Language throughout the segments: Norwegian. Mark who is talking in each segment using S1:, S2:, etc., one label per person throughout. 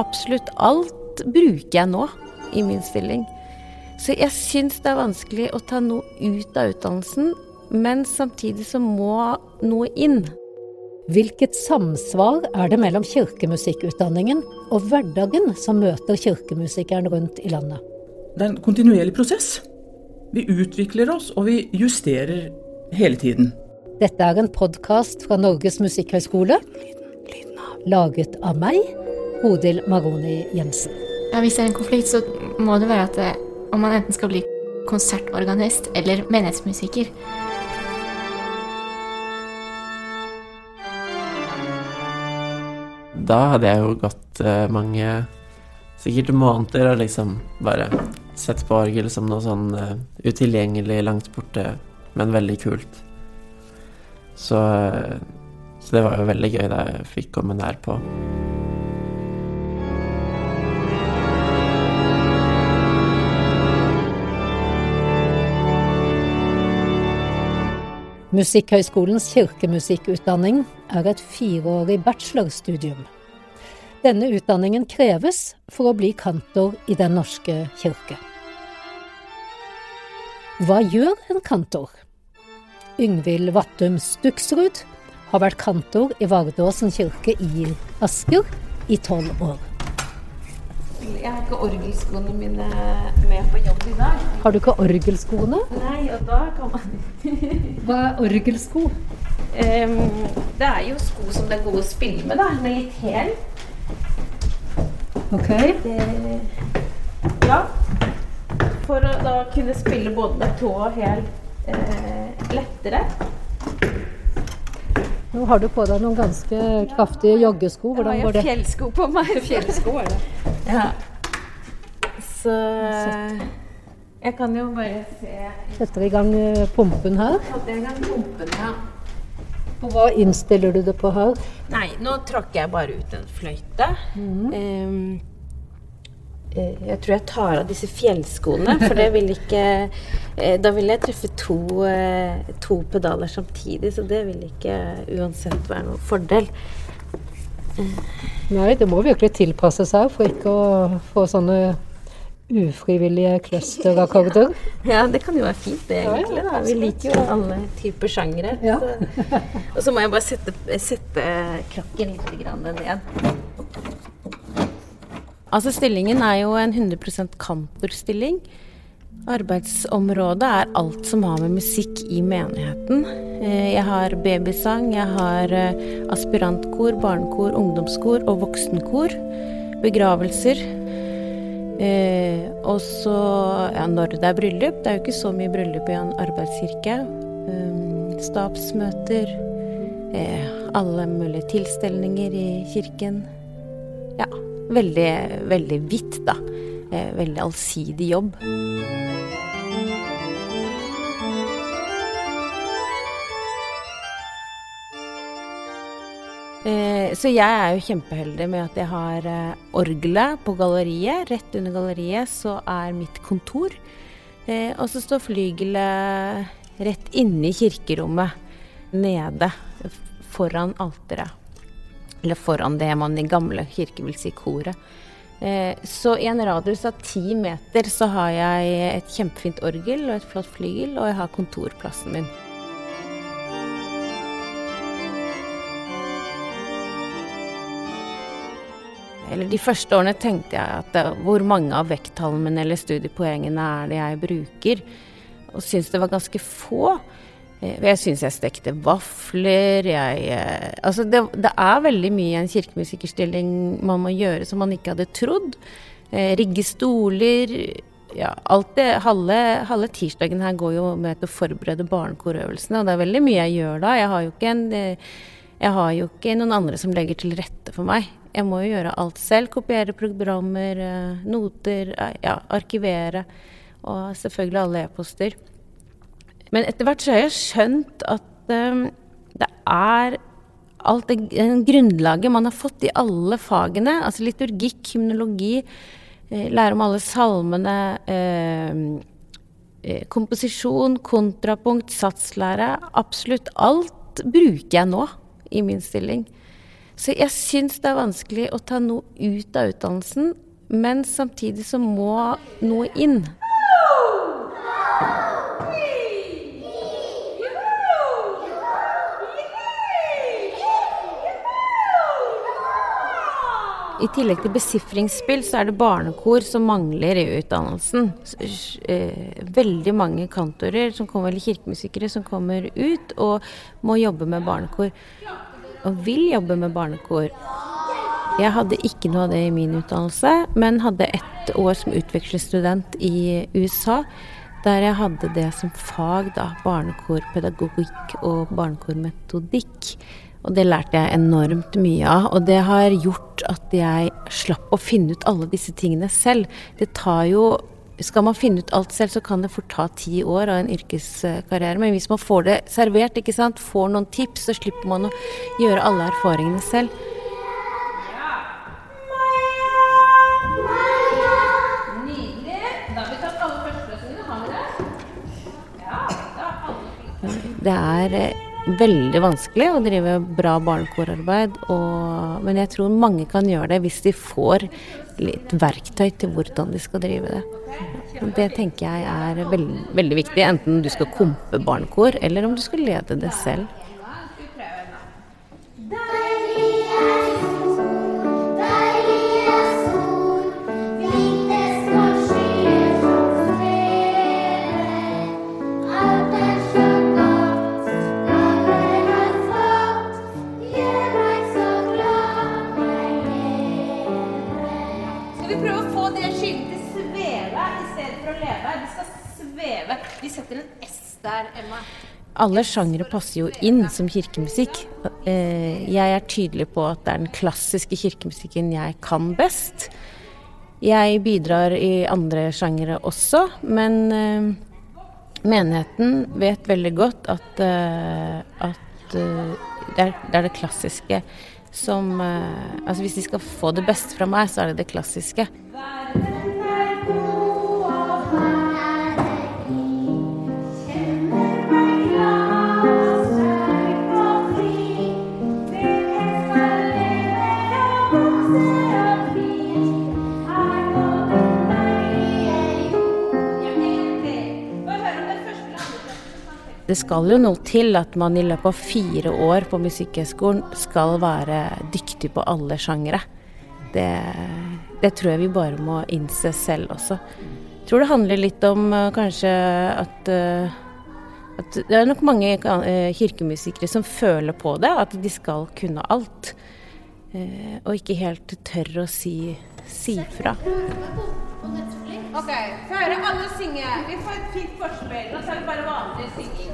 S1: absolutt alt bruker jeg nå i min stilling. Så jeg syns det er vanskelig å ta noe ut av utdannelsen, men samtidig så må noe inn.
S2: Hvilket samsvar er det mellom kirkemusikkutdanningen og hverdagen som møter kirkemusikeren rundt i landet?
S3: Det er en kontinuerlig prosess. Vi utvikler oss, og vi justerer hele tiden.
S2: Dette er en podkast fra Norges musikkhøgskole, laget av meg, Bodil Magoni Jensen.
S4: Ja, hvis det er en konflikt, så må det være at det, om man enten skal bli konsertorganist eller menighetsmusiker.
S5: Da hadde jeg jo gått uh, mange sikkert måneder og liksom bare sett på orgel som noe sånn uh, utilgjengelig langt borte, men veldig kult. Så, så det var jo veldig gøy da jeg fikk komme nær
S2: Musikkhøgskolens kirkemusikkutdanning er et fireårig bachelorstudium. Denne utdanningen kreves for å bli kantor i Den norske kirke. Hva gjør en kantor? Yngvild Vattum Stuksrud har vært kantor i Vardåsen kirke i Asker i tolv år.
S1: Jeg har ikke orgelskoene mine med på jobb i dag.
S2: Har du ikke orgelskoene?
S1: Nei, og da kan man
S2: Hva er orgelsko?
S1: um, Det er jo sko som det er gode å spille med, da. Med litt hæl.
S2: Ok.
S1: Det- Ja. For å da kunne spille både med tå og hæl eh, lettere.
S2: Nå har du på deg noen ganske kraftige joggesko. Hvordan
S1: Jeg
S2: går
S1: har fjellsko på meg.
S2: Fjellsko er det.
S1: Ja. Så jeg kan jo bare se
S2: Setter i gang eh, pumpen her.
S1: Hadde i gang pumpen, ja.
S2: Og hva innstiller du det på her?
S1: Nei, nå tråkker jeg bare ut en fløyte. Mm. eh, jeg tror jeg tar av disse fjellskoene, for det vil ikke eh, Da vil jeg treffe to, eh, to pedaler samtidig, så det vil ikke uansett være noen fordel.
S2: Nei, det må virkelig tilpasse seg for ikke å få sånne ufrivillige clusterakkorder.
S1: Ja, det kan jo være fint, det, egentlig. da. Vi liker jo alle typer sjangere.
S2: Ja.
S1: Og så må jeg bare sette, sette klokken litt ned. Altså, stillingen er jo en 100% kantorstilling. Arbeidsområdet er alt som har med musikk i menigheten. Eh, Jeg har babysang, jeg har eh, aspirantkor, barnekor, ungdomskor og voksenkor. Begravelser. Eh, og så ja, når det er bryllup. Det er jo ikke så mye bryllup i en arbeidskirke. Stabsmøter. Alle mulige tilstelninger i kirken. Ja, veldig, veldig vidt, da. Eh, veldig allsidig jobb. Eh, så jeg er jo kjempeheldig med at jeg har eh, orgelet på galleriet. Rett under galleriet så er mitt kontor. Og så står flygelet rett inne i kirkerommet, nede foran alteret. Eller foran det man i gamle kirker vil si koret. Eh, så i en radius av ti meter så har jeg et kjempefint orgel og et flott flygel, og jeg har kontorplassen min. Eller de første årene tenkte jeg at eh, hvor mange av vekttallene mine eller studiepoengene er det jeg bruker, og syntes det var ganske få. Eh, Jeg syns jeg stekte vafler, jeg eh, Altså det, det er veldig mye i en kirkemusikerstilling man må gjøre som man ikke hadde trodd. Eh, rigge stoler. Ja, alt det, halve, halve tirsdagen her går jo med til å forberede barnekorøvelsene, og det er veldig mye jeg gjør da. Jeg har jo ikke en jeg har jo ikke noen andre som legger til rette for meg. Jeg må jo gjøre alt selv. Kopiere programmer, noter, ja, arkivere. Og selvfølgelig alle e-poster. Men etter hvert så har jeg skjønt at um, det er alt det det grunnlaget man har fått i alle fagene, altså liturgikk, hymnologi, eh, lære om alle salmene, eh, eh, komposisjon, kontrapunkt, satslære, absolutt alt bruker jeg nå i min stilling. Så jeg syns det er vanskelig å ta noe ut av utdannelsen, men samtidig så må noe inn. I tillegg til besifringsspill, så er det barnekor som mangler i utdannelsen. Eh, veldig mange kantorer som kommer, eller kirkemusikere som kommer ut og må jobbe med barnekor. Og vil jobbe med barnekor. Jeg hadde ikke noe av det i min utdannelse, men hadde ett år som utvekslingsstudent i USA. Der jeg hadde det som fag, da. Barnekorpedagogikk og barnekormetodikk. Og det lærte jeg enormt mye av. Og det har gjort at jeg slapp å finne ut alle disse tingene selv. Det tar jo Skal man finne ut alt selv, så kan det fort ta ti år av en yrkeskarriere. Men hvis man får det servert, ikke sant, får noen tips, så slipper man å gjøre alle erfaringene selv. Det er eh, veldig vanskelig å drive bra barnekorarbeid, men jeg tror mange kan gjøre det hvis de får litt verktøy til hvordan de skal drive det. Det tenker jeg er veld, veldig viktig, enten du skal kompe barnekor, eller om du skal lede det selv. Alle sjangere passer jo inn som kirkemusikk. Eh, jeg er tydelig på at det er den klassiske kirkemusikken jeg kan best. Jeg bidrar i andre sjangere også, men eh, menigheten vet veldig godt at, eh, at det, det, er, det klassiske som Altså hvis de skal få det beste fra meg, så er det det klassiske. Det skal jo noe til at man i løpet av fire år på Musikkhøgskolen skal være dyktig på alle sjangere. Det, det, tror jeg vi bare må innse selv også. Jeg tror det handler litt om uh, kanskje at, uh, at Det er nok mange uh, kirkemusikere som føler på det, at de skal kunne alt. og ikke helt tør å si, si fra. Ok, få høre alle synge. Vi får et fint forspill. Nå tar vi bare vanlig synging.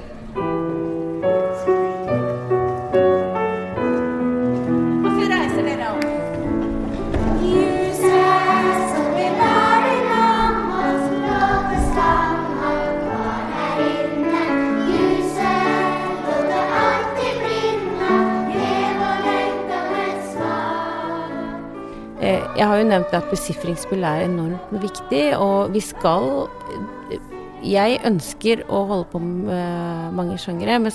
S1: Jeg har jo nevnt at besifringsspill er enormt viktig, og vi skal Jeg ønsker å holde på med mange sjangere, men,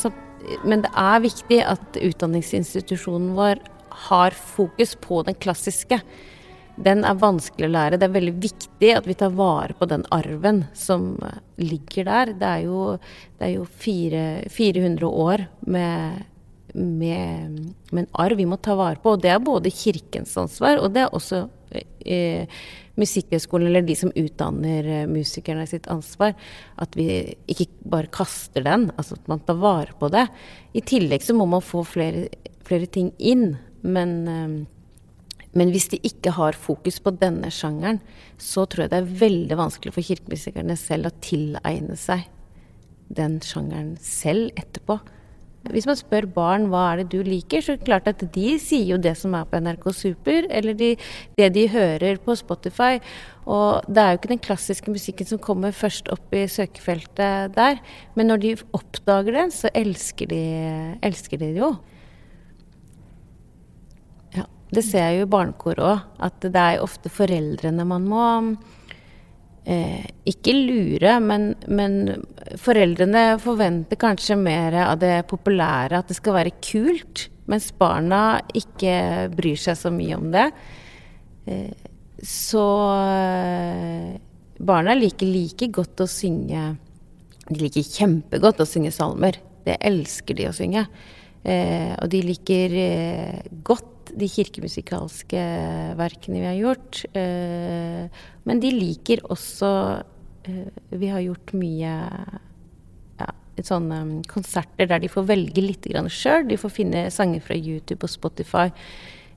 S1: men det er viktig at utdanningsinstitusjonen vår har fokus på den klassiske. Den er vanskelig å lære. Det er veldig viktig at vi tar vare på den arven som ligger der. Det er jo, det er jo fire, 400 år med med, med, en arv vi må ta vare på. Og det er både kirkens ansvar, og det er også eh, Musikkhøgskolen, eller de som utdanner eh, musikerne sitt ansvar. At vi ikke bare kaster den, altså at man tar vare på det. I tillegg så må man få flere, flere ting inn. Men, eh, men hvis de ikke har fokus på denne sjangeren, så tror jeg det er veldig vanskelig for kirkemusikerne selv å tilegne seg den sjangeren selv etterpå. Hvis man spør barn hva er det du liker, så er det klart at de sier jo det som er på NRK Super, eller de, det de hører på Spotify. Og det er jo ikke den klassiske musikken som kommer først opp i søkefeltet der. Men når de oppdager den, så elsker de, elsker de det jo. Ja, det ser jeg jo i barnekor òg, at det er ofte foreldrene man må eh, ikke lure, men, men, foreldrene forventer kanskje mer av det populære, at det skal være kult, mens barna ikke bryr seg så mye om det. Eh, så eh, barna liker like godt å synge De liker kjempegodt å synge salmer. Det elsker de å synge. Eh, og de liker eh, de kirkemusikalske verkene vi har gjort. Eh, men de liker også eh, Vi har gjort mye sånne konserter der de får velge litt sjøl. De får finne sanger fra YouTube og Spotify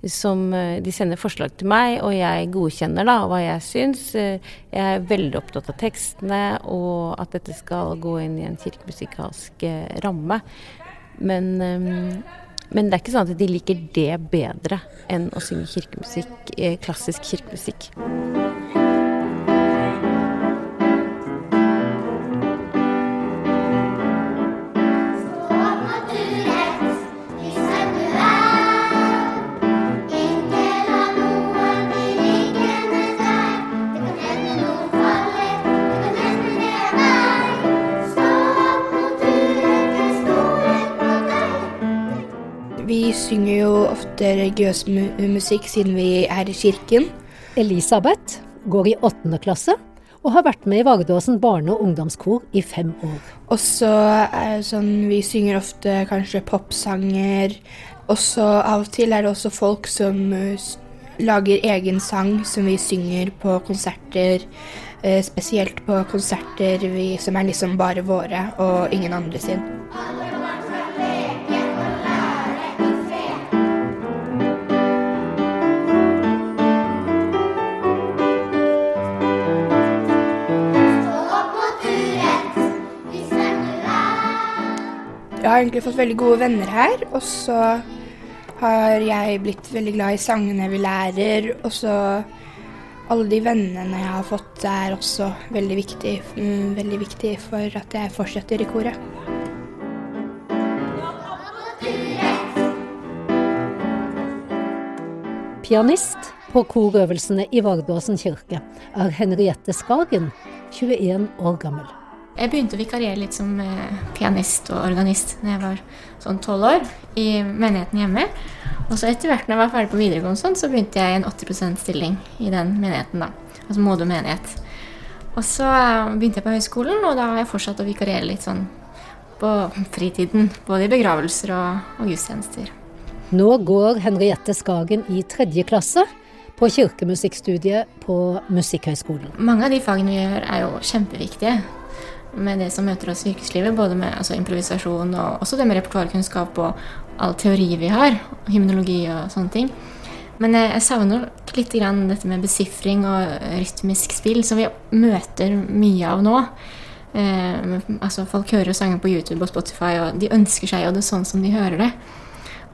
S1: som eh, de sender forslag til meg, og jeg godkjenner da hva jeg syns. Jeg er veldig opptatt av tekstene, og at dette skal gå inn i en kirkemusikalsk ramme. Men men det er ikke sånn at de liker det bedre enn å synge kirkemusikk, eh, klassisk kirkemusikk.
S6: Jo religiøs mu musikk siden vi er i kirken.
S2: Elisabeth går i åttende klasse og har vært med i Vardåsen barne- og ungdomskor i fem år.
S6: Og så er det sånn, Vi synger ofte kanskje popsanger. Og så av og til er det også folk som lager egen sang som vi synger på konserter. Uh, spesielt på konserter vi, som er liksom bare våre og ingen andre sin. Jeg har egentlig fått veldig gode venner her. Og så har jeg blitt veldig glad i sangene vi lærer. Og så alle de vennene jeg har fått, er også veldig viktig, mm, veldig viktig for at jeg fortsetter i koret.
S2: Pianist på korøvelsene i Vardåsen kirke er Henriette Skagen, 21 år gammel.
S4: Jeg begynte å vikariere litt som eh, pianist og organist da jeg var sånn tolv år, i menigheten hjemme. Og så etter hvert når jeg var ferdig på videregående, sånn, så begynte jeg i en 80% stilling i den menigheten. da, Altså Modum menighet. Og så eh, begynte jeg på høyskolen, og da har jeg fortsatt å vikariere litt sånn på fritiden. Både i begravelser og, og gudstjenester.
S2: Nå går Henriette Skagen i tredje klasse på kirkemusikkstudiet på Musikkhøgskolen.
S4: Mange av de fagene vi gjør, er jo kjempeviktige med det som møter oss i yrkeslivet. Både med altså, improvisasjon og også det med repertoarkunnskap og all teori vi har. Hymnologi og sånne ting. Men jeg, jeg savner litt dette med besifring og rytmisk spill, som vi møter mye av nå. Eh, altså Folk hører sanger på YouTube og Spotify, og de ønsker seg jo det sånn som de hører det.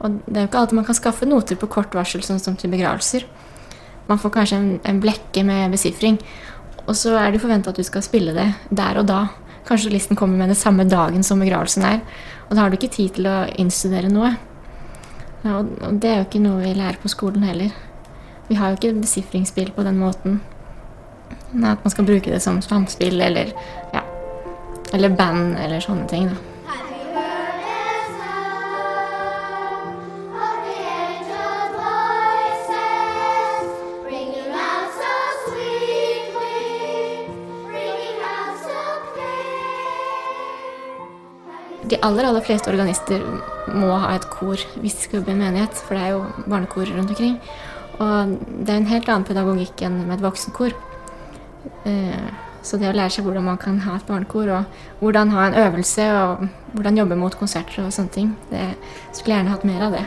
S4: Og det er jo ikke alltid man kan skaffe noter på kort varsel, sånn som til begravelser. Man får kanskje en, en blekke med besifring, og så er det forventa at du skal spille det der og da. Kanskje listen kommer med det samme dagen som begravelsen er. Og da har du ikke tid til å innstudere noe. Og det er jo ikke noe vi lærer på skolen heller. Vi har jo ikke besifringsspill på den måten. At man skal bruke det som samspill eller, ja, eller band eller sånne ting. da. De aller aller fleste organister må ha et kor hvis de skal jobbe i en menighet, for det er jo barnekor rundt omkring. Og det er en helt annen pedagogikk enn med et voksenkor. Eh, så det å lære seg hvordan man kan ha et barnekor, og hvordan ha en øvelse, og hvordan jobbe mot konserter og sånne ting, det skulle jeg gjerne hatt mer av det.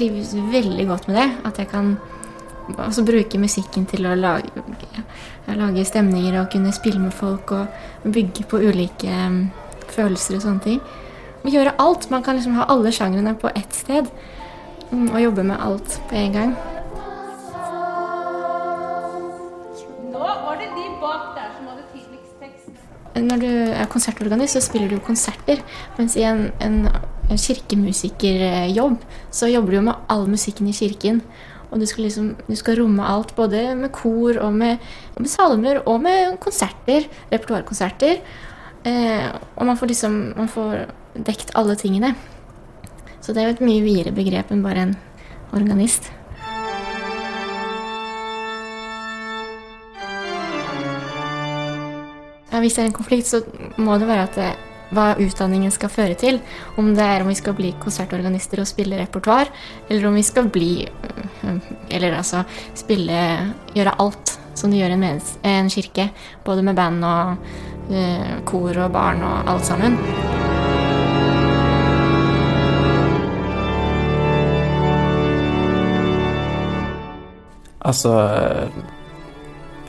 S4: trives veldig godt med det. At jeg kan altså bruke musikken til å lage, lage, stemninger og kunne spille med folk og bygge på ulike um, følelser og sånne ting. Og gjøre alt. Man kan liksom ha alle sjangrene på ett sted um, og jobbe med alt på en gang. Nå var det de bak der som hadde tidligst tekst. Når du er konsertorganist, så spiller du konserter. Mens i en, en kirkemusikerjobb, så jobber du jo med all musikken i kirken. Og du skal, liksom, du skal romme alt, både med kor og med, og med salmer og med konserter. Repertoarkonserter. Eh, og man får liksom man får dekt alle tingene. Så det er jo et mye videre begrep enn bare en organist. Ja, hvis det er en konflikt, så må det være at det, hva utdanningen skal føre til. Om det er om vi skal bli konsertorganister og spille repertoar, eller om vi skal bli Eller altså spille Gjøre alt som du gjør i en, en, kirke. Både med band og uh, kor og barn og alt sammen.
S5: Altså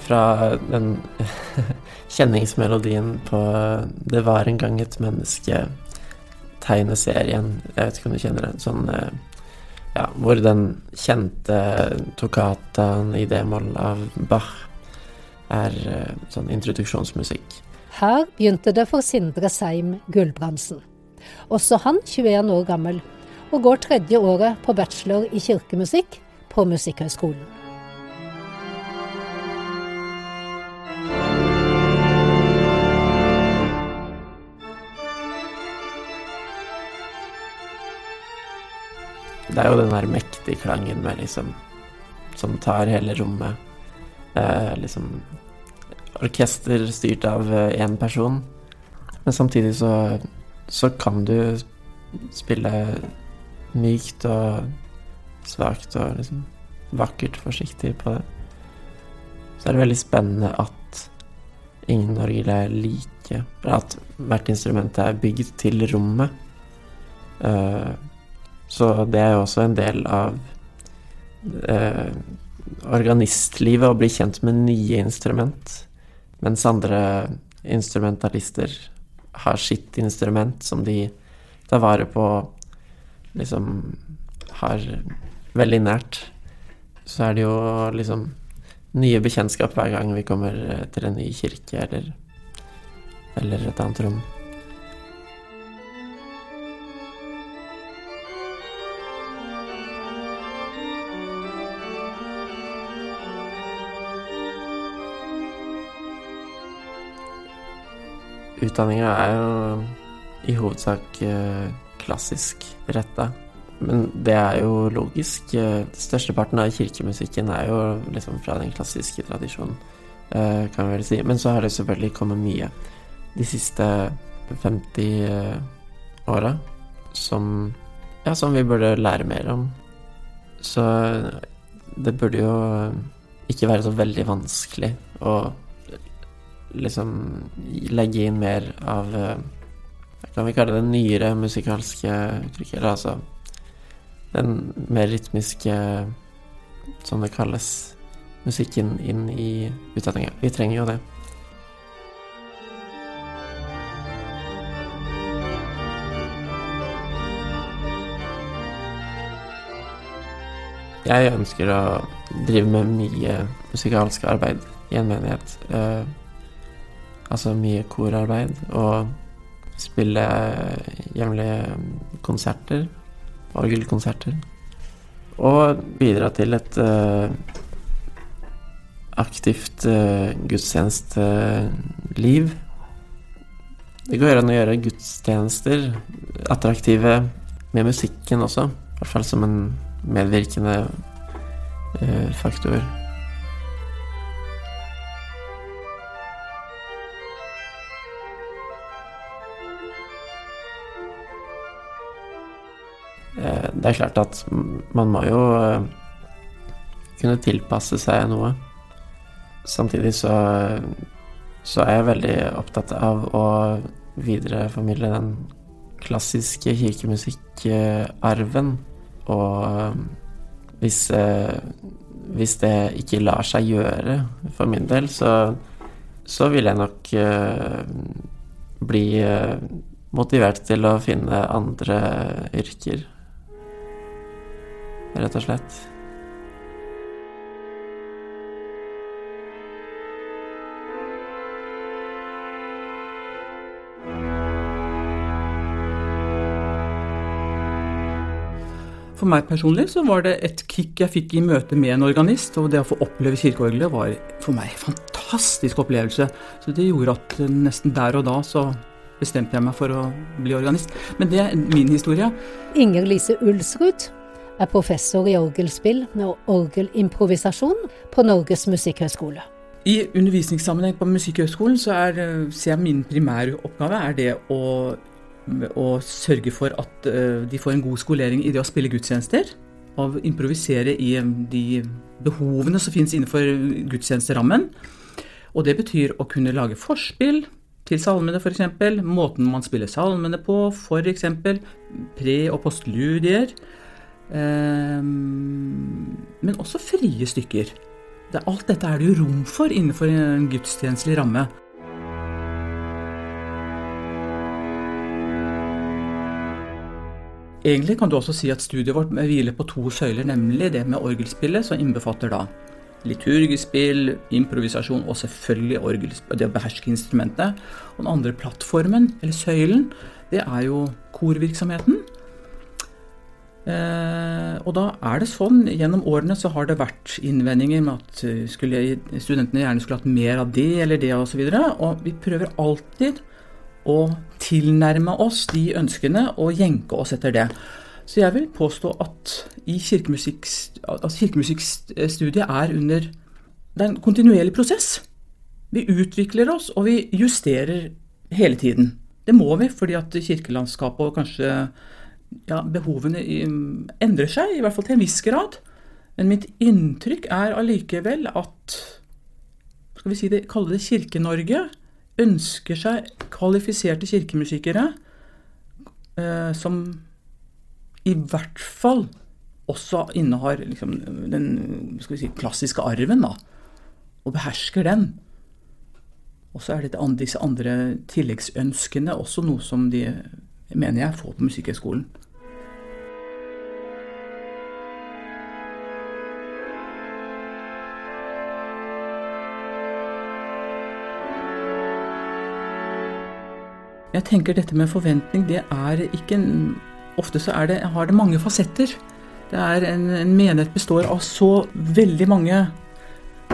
S5: Fra den kjenningsmelodien på 'Det var en gang et menneske'-tegneserien. Jeg vet ikke om du kjenner den? Sånn eh, ja, hvor den kjente toccataen i d-moll av Bach er eh, sånn introduksjonsmusikk.
S2: Her begynte det for Sindre Seim Gulbrandsen. Også han 21 år gammel, og går tredje året på bachelor i kirkemusikk på Musikkhøgskolen.
S5: Det er jo den der mektige klangen med liksom Som tar hele rommet. Eh, liksom Orkester styrt av én eh, person. Men samtidig så, så kan du spille mykt og svakt og liksom vakkert forsiktig på det. Så er det veldig spennende at ingen orgel er like. At hvert instrument er bygd til rommet. Uh, så det er jo også en del av eh, organistlivet å bli kjent med nye instrument, mens andre instrumentalister har sitt instrument som de tar vare på, liksom har veldig nært. Så er det jo liksom nye bekjentskap hver gang vi kommer til en ny kirke eller, eller et annet rom. Utdanninga er jo i hovedsak eh, klassisk retta. Men det er jo logisk. Eh, Størsteparten av kirkemusikken er jo liksom fra den klassiske tradisjonen, eh, kan vi vel si. Men så har det selvfølgelig kommet mye de siste 50 åra som Ja, som vi burde lære mer om. Så det burde jo ikke være så veldig vanskelig å liksom legge inn mer av eh, Kan vi kalle det nyere musikalske uttrykk? Eller altså den mer rytmiske, som det kalles, musikken inn i utdanninga. Vi trenger jo det. Jeg ønsker å drive med mye musikalsk arbeid i en menighet. Altså mye korarbeid og spille jevnlige konserter, orgelkonserter. Og bidra til et uh, aktivt uh, gudstjenesteliv. Det går an å gjøre gudstjenester attraktive med musikken også. I hvert fall som en medvirkende uh, faktor. Det er klart at man må jo eh, kunne tilpasse seg noe. Samtidig så, så er jeg veldig opptatt av å videreformidle den klassiske kirkemusikkarven. Og eh, hvis, hvis det ikke lar seg gjøre for min del, så, så vil jeg nok bli motivert til å finne andre yrker rett og slett.
S3: For meg personlig så var det et kick jeg fikk i møte med en organist, og det å få oppleve kirkeorgelet var for meg en fantastisk opplevelse. Så det gjorde at nesten der og da så bestemte jeg meg for å bli organist. Men det er min historie.
S2: Inger Lise Ulsrud er professor i orgelspill og orgelimprovisasjon på Norges musikkhøgskole.
S3: I undervisningssammenheng på Musikkhøgskolen så er, ser jeg min primære oppgave er det å, å sørge for at uh, de får en god skolering i det å spille gudstjenester. Og improvisere i de behovene som finnes innenfor gudstjenesterammen. Og det betyr å kunne lage forspill til salmene, f.eks. Måten man spiller salmene på, f.eks. Pre- og postludier. Um, men også frie stykker. Alt dette er det jo rom for innenfor en gudstjenestelig ramme. Egentlig kan du også si at studiet vårt hviler på to søyler, nemlig det med orgelspillet, som innbefatter da liturgisk spill, improvisasjon og selvfølgelig orgelspill, det å beherske instrumentet. Og den andre plattformen, eller søylen, det er jo korvirksomheten. Eh, og da er det sånn, gjennom årene så har det vært innvendinger med at eh, skulle, studentene gjerne skulle hatt mer av det eller det osv. Og, så og vi prøver alltid å tilnærme oss de ønskene og jenke oss etter det. Så jeg vil påstå at at kirkemusikkstudiet er under Det er en kontinuerlig prosess. Vi utvikler oss, og vi justerer hele tiden. Det må vi, fordi at kirkelandskapet og kanskje ja, behovene endrer seg, i hvert fall til en viss grad. Men mitt inntrykk er allikevel at skal vi si det, kalle det Kirke-Norge ønsker seg kvalifiserte kirkemusikere eh, som i hvert fall også innehar liksom, den si, klassiske arven, da, og behersker den. Og så er det disse andre tilleggsønskene også noe som de mener jeg få på Musikkhøgskolen. Jeg tenker dette med forventning, det er ikke en Ofte så det, har det mange fasetter. Det er en, en menighet består av så veldig mange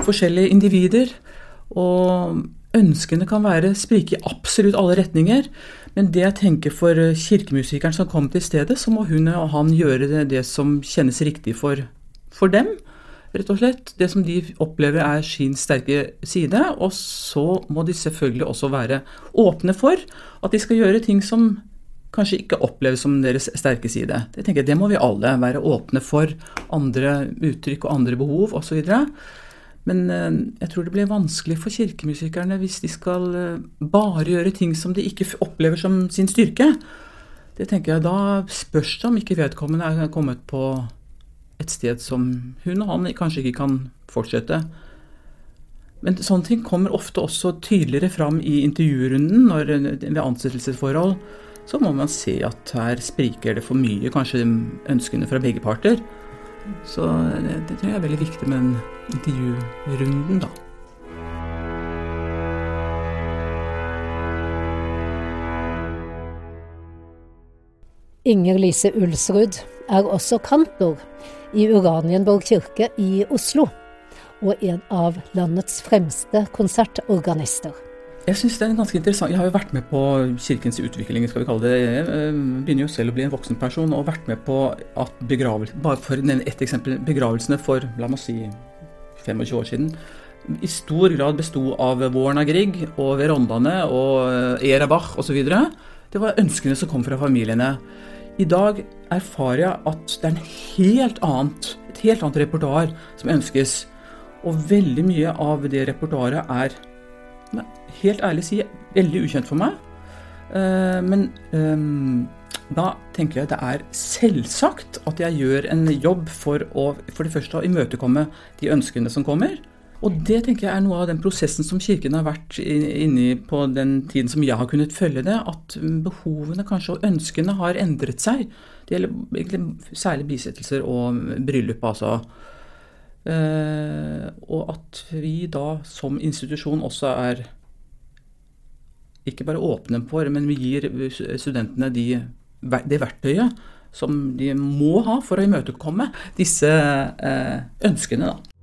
S3: forskjellige individer. Og ønskene kan være sprike i absolutt alle retninger. Men det jeg tenker for kirkemusikeren som kom til stedet, så må hun og han gjøre det, det som kjennes riktig for, for dem rett og slett. Det som de opplever er sin sterke side. Og så må de selvfølgelig også være åpne for at de skal gjøre ting som kanskje ikke oppleves som deres sterke side. Det tenker jeg, det må vi alle være åpne for. Andre uttrykk og andre behov osv. Men eh, jeg tror det blir vanskelig for kirkemusikerne hvis de skal eh, bare gjøre ting som de ikke opplever som sin styrke. Det tenker jeg, Da spørs det om ikke vedkommende er kommet på et sted som hun og han kanskje ikke kan fortsette. Men sånne ting kommer ofte også tydeligere fram i intervjurunden når, ved ansettelsesforhold. Så må man se at her spriker det for mye, kanskje ønskene fra begge parter. Så det, det tror jeg er veldig viktig med den intervjurunden, da.
S2: Inger Lise Ulsrud er også kantor i Uranienborg kirke i Oslo, og en av landets fremste konsertorganister.
S3: Jeg synes det er ganske interessant. Jeg har jo vært med på kirkens utvikling, skal vi kalle det. Jeg eh, begynner jo selv å bli en voksen person og vært med på at begravelser bare for å nevne ett eksempel, begravelsene for la meg si 25 år siden i stor grad besto av Warna Grieg og Verondane og eh, Erebach osv. Det var ønskene som kom fra familiene. I dag erfarer jeg at det er en helt annet, et helt annet repertoar som ønskes. Og veldig mye av det repertoaret er, helt ærlig si, veldig ukjent for meg. Uh, men um, da tenker jeg det er selvsagt at jeg gjør en jobb for å for det første å imøtekomme de ønskene som kommer. Og det tenker jeg er noe av den prosessen som Kirken har vært inne i på den tiden som jeg har kunnet følge det, at behovene kanskje og ønskene har endret seg. Det gjelder egentlig særlig bisettelser og bryllup, altså. Eh, og at vi da som institusjon også er ikke bare åpne for, men vi gir studentene de, det verktøyet som de må ha for å imøtekomme disse eh, ønskene. Da.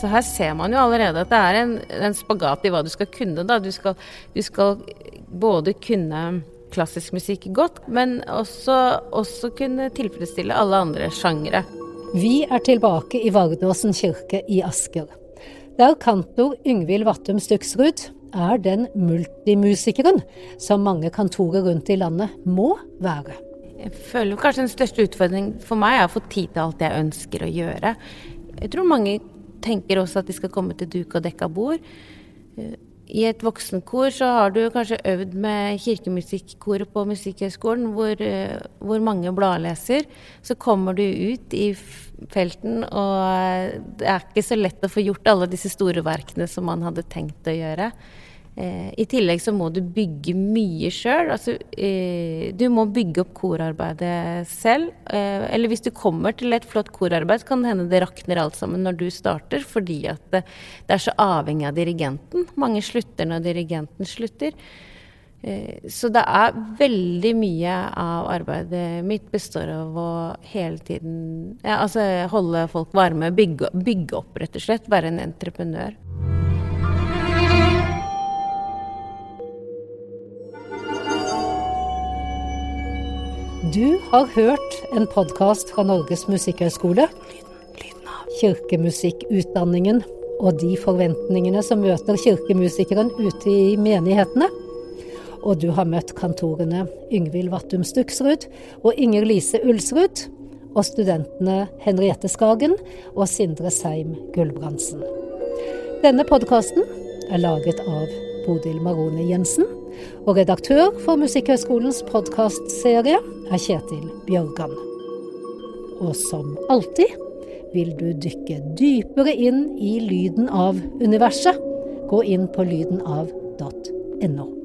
S1: Så her ser man jo allerede at det er en, en spagat i hva du skal kunne. Da. Du, skal, du skal både kunne klassisk musikk godt, men også, også kunne tilfredsstille alle andre sjangre.
S2: Vi er tilbake i Vardåsen kirke i Asker, der kantor Yngvild Vattum Stuksrud er den multimusikeren som mange kantorer rundt i landet må være.
S1: Jeg føler kanskje den største utfordringen for meg er å få tid til alt jeg ønsker å gjøre. Jeg tror mange tenker også at de skal komme til duk og dekka bord. I et voksenkor så har du kanskje øvd med kirkemusikkoret på Musikkhøgskolen, hvor, hvor, mange bladleser. Så kommer du ut i felten, og det er ikke så lett å få gjort alle disse store verkene som man hadde tenkt å gjøre. Eh, I tillegg så må du bygge mye sjøl. Altså, eh, du må bygge opp korarbeidet selv. Eh, eller hvis du kommer til et flott korarbeid, kan det hende det rakner alt sammen når du starter, fordi at det, det er så avhengig av dirigenten. Mange slutter når dirigenten slutter. Så det er veldig mye av arbeidet mitt består av å hele tiden ja, altså holde folk varme, bygge, bygge opp, rett og slett. Være en entreprenør.
S2: Du har hørt en podkast fra Norges musikkhøgskole. Kirkemusikkutdanningen og de forventningene som møter kirkemusikeren ute i menighetene. Og du har møtt kantorene Yngvild Vattum Stuksrud og Inger Lise Ulsrud. Og studentene Henriette Skagen og Sindre Seim Gulbrandsen. Denne podkasten er laget av Bodil Marone Jensen. Og redaktør for Musikkhøgskolens podkastserie er Kjetil Bjørgan. Og som alltid vil du dykke dypere inn i lyden av universet. Gå inn på lydenav.no.